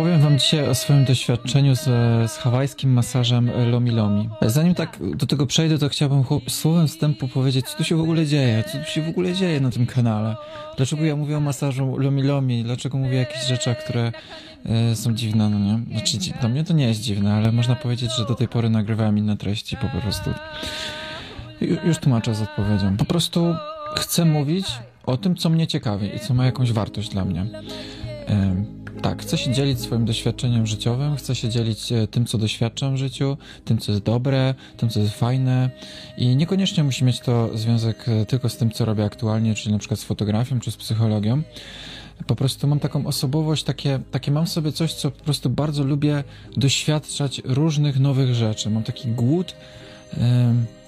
Opowiem wam dzisiaj o swoim doświadczeniu z, z hawajskim masażem Lomi Lomi. Zanim tak do tego przejdę, to chciałbym słowem wstępu powiedzieć, co tu się w ogóle dzieje, co tu się w ogóle dzieje na tym kanale. Dlaczego ja mówię o masażu Lomi Lomi, dlaczego mówię o jakichś rzeczach, które e, są dziwne, no nie? Znaczy, dla mnie to nie jest dziwne, ale można powiedzieć, że do tej pory nagrywałem inne treści po prostu. Już tłumaczę z odpowiedzią. Po prostu chcę mówić o tym, co mnie ciekawi i co ma jakąś wartość dla mnie. Tak, chcę się dzielić swoim doświadczeniem życiowym, chcę się dzielić e, tym, co doświadczam w życiu, tym, co jest dobre, tym, co jest fajne i niekoniecznie musi mieć to związek e, tylko z tym, co robię aktualnie, czyli na przykład z fotografią czy z psychologią. Po prostu mam taką osobowość, takie, takie mam sobie coś, co po prostu bardzo lubię doświadczać różnych nowych rzeczy. Mam taki głód. Yy,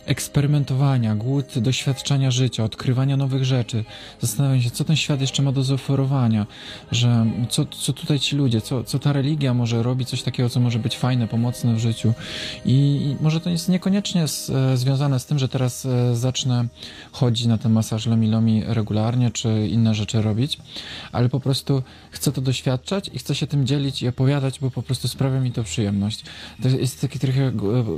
eksperymentowania, głód doświadczania życia, odkrywania nowych rzeczy, zastanawiania się, co ten świat jeszcze ma do zaoferowania, że co, co tutaj ci ludzie, co, co ta religia może robić, coś takiego, co może być fajne, pomocne w życiu. I, i może to jest niekoniecznie z, e, związane z tym, że teraz e, zacznę chodzić na ten masaż Lomi Lomi regularnie, czy inne rzeczy robić, ale po prostu chcę to doświadczać i chcę się tym dzielić i opowiadać, bo po prostu sprawia mi to przyjemność. To jest taki trochę e,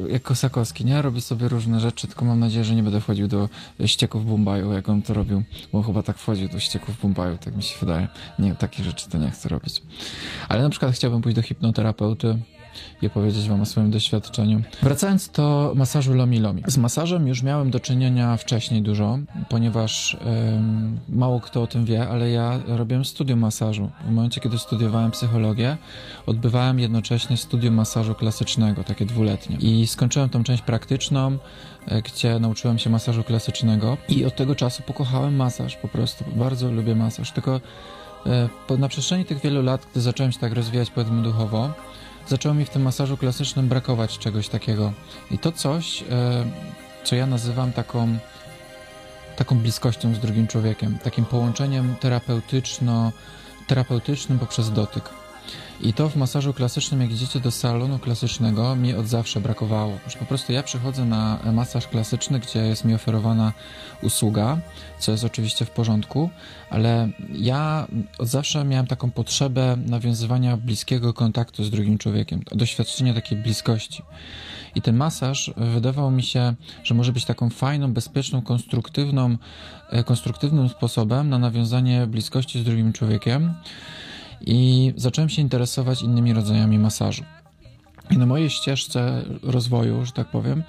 jak Kosakowski, nie? Robi sobie różne rzeczy, rzeczy, tylko mam nadzieję, że nie będę wchodził do ścieków Bumbaju, jak on to robił, bo chyba tak wchodził do ścieków Bumbaju, tak mi się wydaje. Nie, takie rzeczy to nie chcę robić. Ale na przykład chciałbym pójść do hipnoterapeuty, i opowiedzieć Wam o swoim doświadczeniu. Wracając do masażu Lomi Lomi. Z masażem już miałem do czynienia wcześniej dużo, ponieważ ym, mało kto o tym wie, ale ja robiłem studium masażu. W momencie, kiedy studiowałem psychologię, odbywałem jednocześnie studium masażu klasycznego, takie dwuletnie. I skończyłem tą część praktyczną, e, gdzie nauczyłem się masażu klasycznego i od tego czasu pokochałem masaż po prostu. Bardzo lubię masaż, tylko e, na przestrzeni tych wielu lat, gdy zacząłem się tak rozwijać powiedzmy duchowo, zaczęło mi w tym masażu klasycznym brakować czegoś takiego. I to coś, e, co ja nazywam taką, taką bliskością z drugim człowiekiem, takim połączeniem terapeutyczno, terapeutycznym poprzez dotyk. I to w masażu klasycznym, jak idziecie do salonu klasycznego, mi od zawsze brakowało. Że po prostu ja przychodzę na masaż klasyczny, gdzie jest mi oferowana usługa, co jest oczywiście w porządku, ale ja od zawsze miałem taką potrzebę nawiązywania bliskiego kontaktu z drugim człowiekiem, doświadczenia takiej bliskości. I ten masaż wydawał mi się, że może być taką fajną, bezpieczną, konstruktywną, e, konstruktywnym sposobem na nawiązanie bliskości z drugim człowiekiem i zacząłem się interesować innymi rodzajami masażu. I na mojej ścieżce rozwoju, że tak powiem,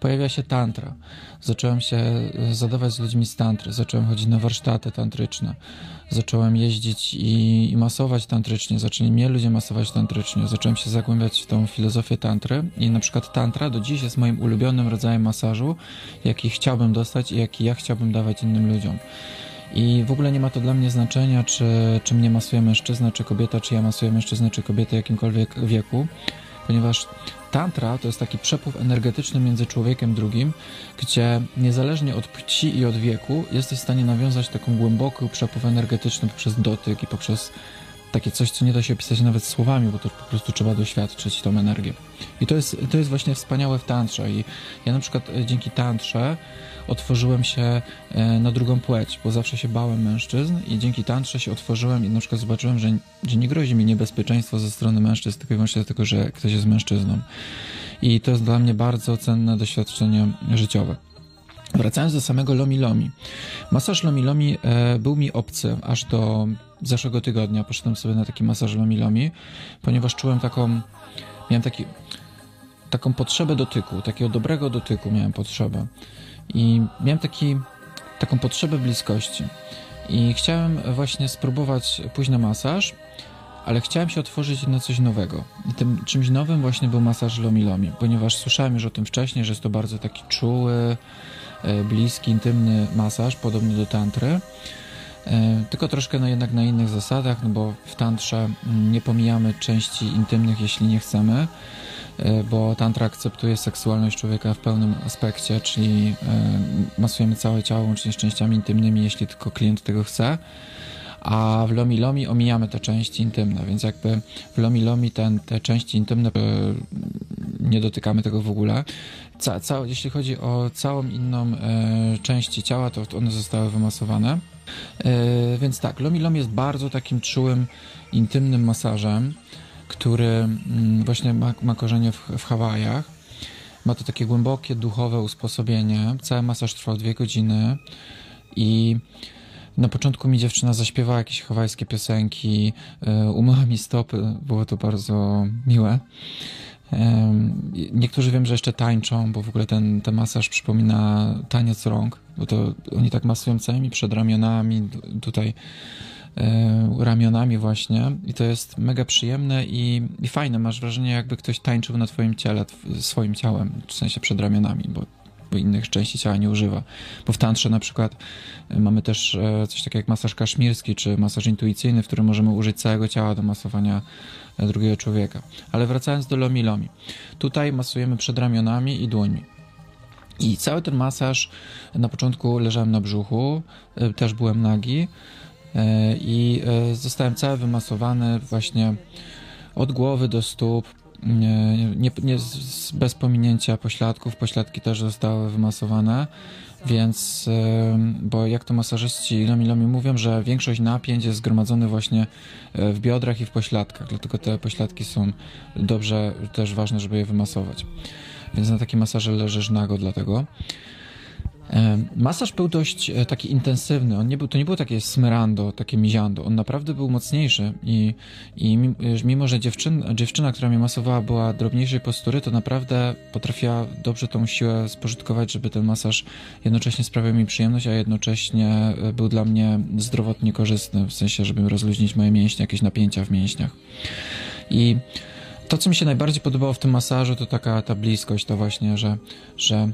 pojawia się tantra. Zacząłem się e, zadawać z ludźmi z tantry, zacząłem chodzić na warsztaty tantryczne, zacząłem jeździć i, i masować tantrycznie, zaczęli mnie ludzie masować tantrycznie, zacząłem się zagłębiać w tą filozofię tantry i na przykład tantra do dziś jest moim ulubionym rodzajem masażu, jaki chciałbym dostać i jaki ja chciałbym dawać innym ludziom. I w ogóle nie ma to dla mnie znaczenia, czy, czy mnie masuje mężczyzna, czy kobieta, czy ja masuję mężczyznę, czy kobietę jakimkolwiek wieku, ponieważ tantra to jest taki przepływ energetyczny między człowiekiem drugim, gdzie niezależnie od płci i od wieku jesteś w stanie nawiązać taką głęboki przepływ energetyczny poprzez dotyk i poprzez takie coś, co nie da się opisać nawet słowami, bo to po prostu trzeba doświadczyć tą energię. I to jest, to jest właśnie wspaniałe w tantrze i ja na przykład e, dzięki tantrze otworzyłem się e, na drugą płeć, bo zawsze się bałem mężczyzn i dzięki tantrze się otworzyłem i na przykład zobaczyłem, że, że nie grozi mi niebezpieczeństwo ze strony mężczyzn, tylko i wyłącznie dlatego, że ktoś jest mężczyzną. I to jest dla mnie bardzo cenne doświadczenie życiowe. Wracając do samego Lomi Lomi. Masaż Lomi Lomi e, był mi obcy aż do zeszłego tygodnia. Poszedłem sobie na taki masaż Lomi, ponieważ czułem taką, miałem taki, taką potrzebę dotyku, takiego dobrego dotyku miałem potrzebę. I miałem taki, taką potrzebę bliskości. I chciałem właśnie spróbować pójść na masaż, ale chciałem się otworzyć na coś nowego. I tym czymś nowym właśnie był masaż Lomi Lomi, ponieważ słyszałem już o tym wcześniej, że jest to bardzo taki czuły, e, bliski, intymny masaż, podobny do tantry. E, tylko troszkę no jednak na innych zasadach, no bo w tantrze mm, nie pomijamy części intymnych, jeśli nie chcemy, e, bo tantra akceptuje seksualność człowieka w pełnym aspekcie, czyli e, masujemy całe ciało łącznie z częściami intymnymi, jeśli tylko klient tego chce. A w Lomi Lomi omijamy te części intymne, więc jakby w Lomi Lomi ten, te części intymne nie dotykamy tego w ogóle. Ca, ca, jeśli chodzi o całą inną e, część ciała, to one zostały wymasowane. E, więc tak, Lomi Lomi jest bardzo takim czułym, intymnym masażem. który mm, właśnie ma, ma korzenie w, w Hawajach. Ma to takie głębokie, duchowe usposobienie. Cały masaż trwał dwie godziny i na początku mi dziewczyna zaśpiewała jakieś hawajskie piosenki, e, umyła mi stopy, było to bardzo miłe. Niektórzy wiem, że jeszcze tańczą, bo w ogóle ten, ten masaż przypomina taniec rąk, bo to oni tak masują całymi ramionami, tutaj e, ramionami właśnie i to jest mega przyjemne i, i fajne. Masz wrażenie, jakby ktoś tańczył na twoim ciele, swoim ciałem, w sensie przed ramionami, bo bo innych części ciała nie używa. Bo w tantrze na przykład e, mamy też e, coś takiego jak masaż kaszmirski, czy masaż intuicyjny, w którym możemy użyć całego ciała do masowania e, drugiego człowieka. Ale wracając do lomi lomi. Tutaj masujemy przed ramionami i dłońmi. I cały ten masaż, na początku leżałem na brzuchu, też byłem nagi i zostałem cały wymasowany właśnie od głowy do stóp, nie, nie, nie bez pominięcia pośladków. Pośladki też zostały wymasowane, więc, bo jak to masażyści Lomi Lomi mówią, że większość napięć jest zgromadzone właśnie e, w biodrach i w pośladkach, dlatego te pośladki są dobrze, też ważne, żeby je wymasować. Więc na takim masaże leżysz nago dlatego. Masaż był dość e, taki intensywny. On nie był, to nie było takie smyrando, takie miziando. On naprawdę był mocniejszy i, i mimo, że dziewczyn, dziewczyna, która mnie masowała, była drobniejszej postury, to naprawdę potrafiła dobrze tą siłę spożytkować, żeby ten masaż jednocześnie sprawiał mi przyjemność, a jednocześnie e, był dla mnie zdrowotnie korzystny, w sensie, żeby rozluźnić moje mięśnie, jakieś napięcia w mięśniach. I to, co mi się najbardziej podobało w tym masażu, to taka ta bliskość, to właśnie, że, że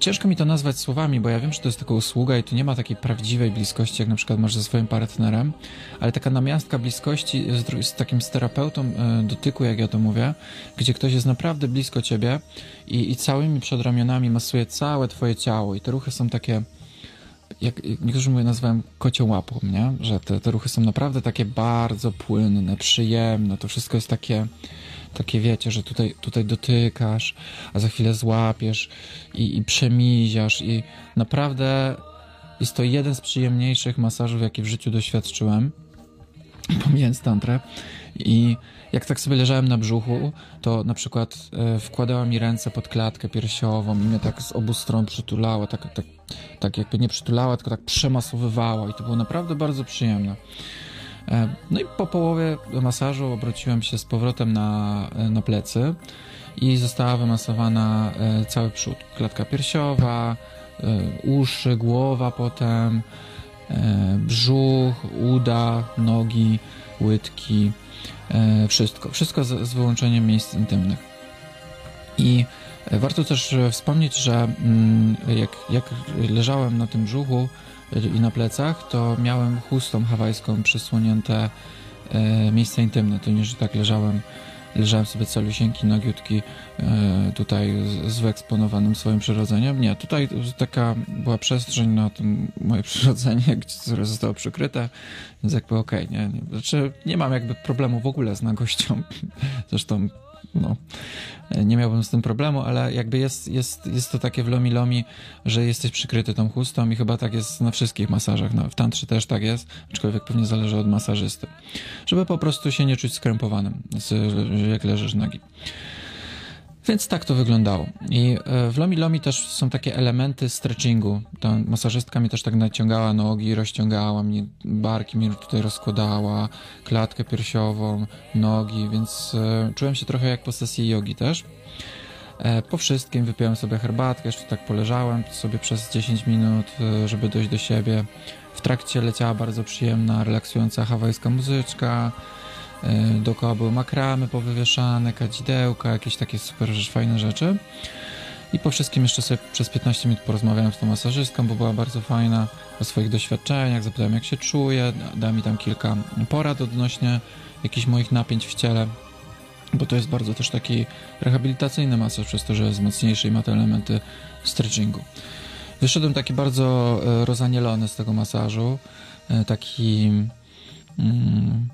ciężko mi to nazwać słowami, bo ja wiem, że to jest tylko usługa i tu nie ma takiej prawdziwej bliskości, jak na przykład masz ze swoim partnerem, ale taka namiastka bliskości z, z takim z terapeutą y, dotyku, jak ja to mówię, gdzie ktoś jest naprawdę blisko ciebie i, i całymi przedramionami masuje całe twoje ciało i te ruchy są takie jak niektórzy mówią, nazywałem kocią łapą, nie? Że te, te ruchy są naprawdę takie bardzo płynne, przyjemne, to wszystko jest takie takie wiecie, że tutaj, tutaj dotykasz, a za chwilę złapiesz i, i przemiziasz. I naprawdę jest to jeden z przyjemniejszych masażów, jakie w życiu doświadczyłem, pomijając tantrę i jak tak sobie leżałem na brzuchu, to na przykład e, wkładała mi ręce pod klatkę piersiową i mnie tak z obu stron przytulała, tak, tak, tak jakby nie przytulała, tylko tak przemasowywała i to było naprawdę bardzo przyjemne. E, no i po połowie masażu obróciłem się z powrotem na, e, na plecy i została wymasowana cały przód. Klatka piersiowa, uszy, głowa potem, brzuch, uda, nogi, łydki, wszystko. Wszystko z, z wyłączeniem miejsc intymnych. I warto też wspomnieć, że mm, jak, jak leżałem na tym brzuchu, i na plecach, to miałem chustą hawajską przysłonięte e, miejsce intymne. To nie, że tak leżałem, leżałem sobie calusieńki, nagiutki e, tutaj z, z wyeksponowanym swoim przyrodzeniem. Nie, tutaj taka była przestrzeń na tym moje przyrodzenie, które zostało przykryte, więc jakby okej, okay, nie, nie, znaczy nie mam jakby problemu w ogóle z nagością. Zresztą no, nie miałbym z tym problemu, ale jakby jest, jest, jest to takie w lomi lomi, że jesteś przykryty tą chustą i chyba tak jest na wszystkich masażach. No, w tantrze też tak jest, aczkolwiek pewnie zależy od masażysty. Żeby po prostu się nie czuć skrępowanym, jak leżysz nagi. Więc tak to wyglądało. I e, w Lomi Lomi też są takie elementy stretchingu. Ta masażystka mi też tak naciągała nogi, rozciągała mi barki, mi tutaj rozkładała, klatkę piersiową, nogi, więc e, czułem się trochę jak po sesji jogi też. E, po wszystkim wypiłem sobie herbatkę, jeszcze tak poleżałem sobie przez 10 minut, żeby dojść do siebie. W trakcie leciała bardzo przyjemna, relaksująca hawajska muzyczka. E, dookoła były makramy powywieszane, kadzidełka, jakieś takie super fajne rzeczy. I po wszystkim jeszcze sobie przez 15 minut porozmawiałem z tą masażystką, bo była bardzo fajna o swoich doświadczeniach, zapytałem jak się czuje, dała mi tam kilka porad odnośnie jakichś moich napięć w ciele, bo to jest bardzo też taki rehabilitacyjny masaż, przez to, że jest mocniejszy i ma te elementy stretchingu. Wyszedłem taki bardzo e, rozanielony z tego masażu, e, taki... Mm,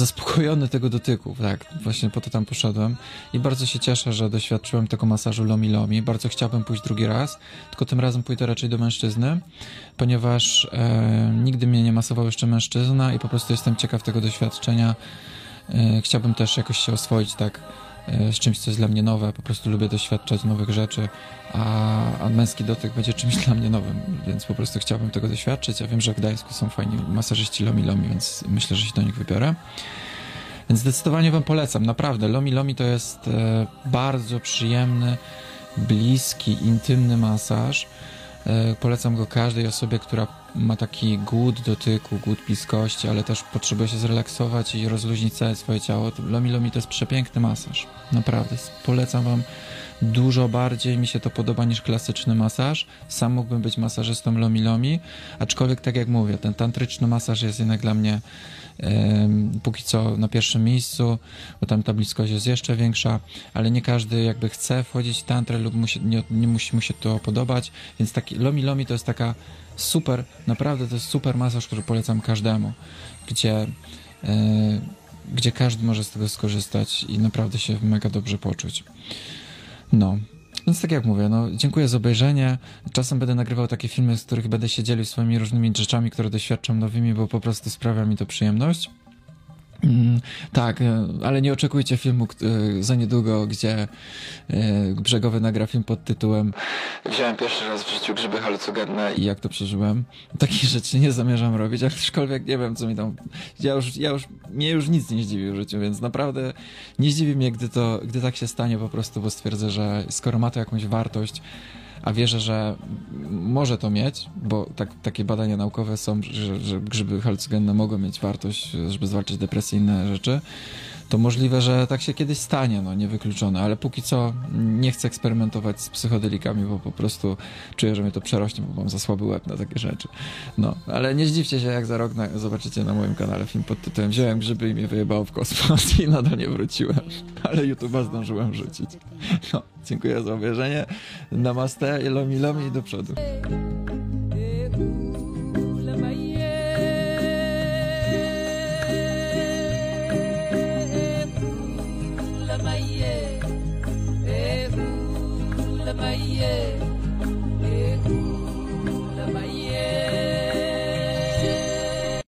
zaspokojony tego dotyku, tak, właśnie po to tam poszedłem. I bardzo się cieszę, że doświadczyłem tego masażu Lomi Lomi, bardzo chciałbym pójść drugi raz, tylko tym razem pójdę raczej do mężczyzny, ponieważ e, nigdy mnie nie masował jeszcze mężczyzna i po prostu jestem ciekaw tego doświadczenia. E, chciałbym też jakoś się oswoić tak z czymś, co jest dla mnie nowe. Po prostu lubię doświadczać nowych rzeczy, a, a męski dotyk będzie czymś dla mnie nowym, więc po prostu chciałbym tego doświadczyć. Ja wiem, że w Gdańsku są fajni masażyści Lomi Lomi, więc myślę, że się do nich wybiorę. Więc zdecydowanie Wam polecam, naprawdę. Lomi Lomi to jest e, bardzo przyjemny, bliski, intymny masaż. E, polecam go każdej osobie, która ma taki głód dotyku, głód bliskości, ale też potrzebuje się zrelaksować i rozluźnić całe swoje ciało. To Lomi Lomi to jest przepiękny masaż. Naprawdę. Polecam Wam dużo bardziej mi się to podoba niż klasyczny masaż. Sam mógłbym być masażystą Lomi Lomi, aczkolwiek tak jak mówię, ten tantryczny masaż jest jednak dla mnie póki co na pierwszym miejscu, bo tam ta bliskość jest jeszcze większa, ale nie każdy jakby chce wchodzić w tantrę lub musi, nie, nie musi mu się to podobać, więc taki Lomi Lomi to jest taka super, naprawdę to jest super masaż, który polecam każdemu, gdzie e, gdzie każdy może z tego skorzystać i naprawdę się mega dobrze poczuć. No. Więc tak jak mówię, no, dziękuję za obejrzenie. Czasem będę nagrywał takie filmy, z których będę się dzielił swoimi różnymi rzeczami, które doświadczam nowymi, bo po prostu sprawia mi to przyjemność. Mm, tak, e, ale nie oczekujcie filmu e, za niedługo, gdzie e, Brzegowy nagra film pod tytułem Wziąłem pierwszy raz w życiu grzyby halucynogenne i jak to przeżyłem. Takich rzeczy nie zamierzam robić, aczkolwiek nie wiem, co mi tam... Ja już, ja już, mnie już nic nie zdziwi w życiu, więc naprawdę nie zdziwi mnie, gdy to, gdy tak się stanie po prostu, bo stwierdzę, że skoro ma to jakąś wartość, a wierzę, że może to mieć, bo tak, takie badania naukowe są, że, że grzyby halucynogenne mogą mieć wartość, żeby zwalczyć depresję i inne rzeczy, to możliwe, że tak się kiedyś stanie, no niewykluczone, ale póki co nie chcę eksperymentować z psychodelikami, bo po prostu czuję, że mnie to przerośnie, bo mam za słaby łeb na takie rzeczy. No, ale nie zdziwcie się, jak za rok na, zobaczycie na moim kanale film pod tytułem Wziąłem grzyby i mnie wyjebało w kosmos i nadal nie wróciłem, ale YouTube'a zdążyłem rzucić. No, dziękuję za obejrzenie. Namaste, lomi i do przodu.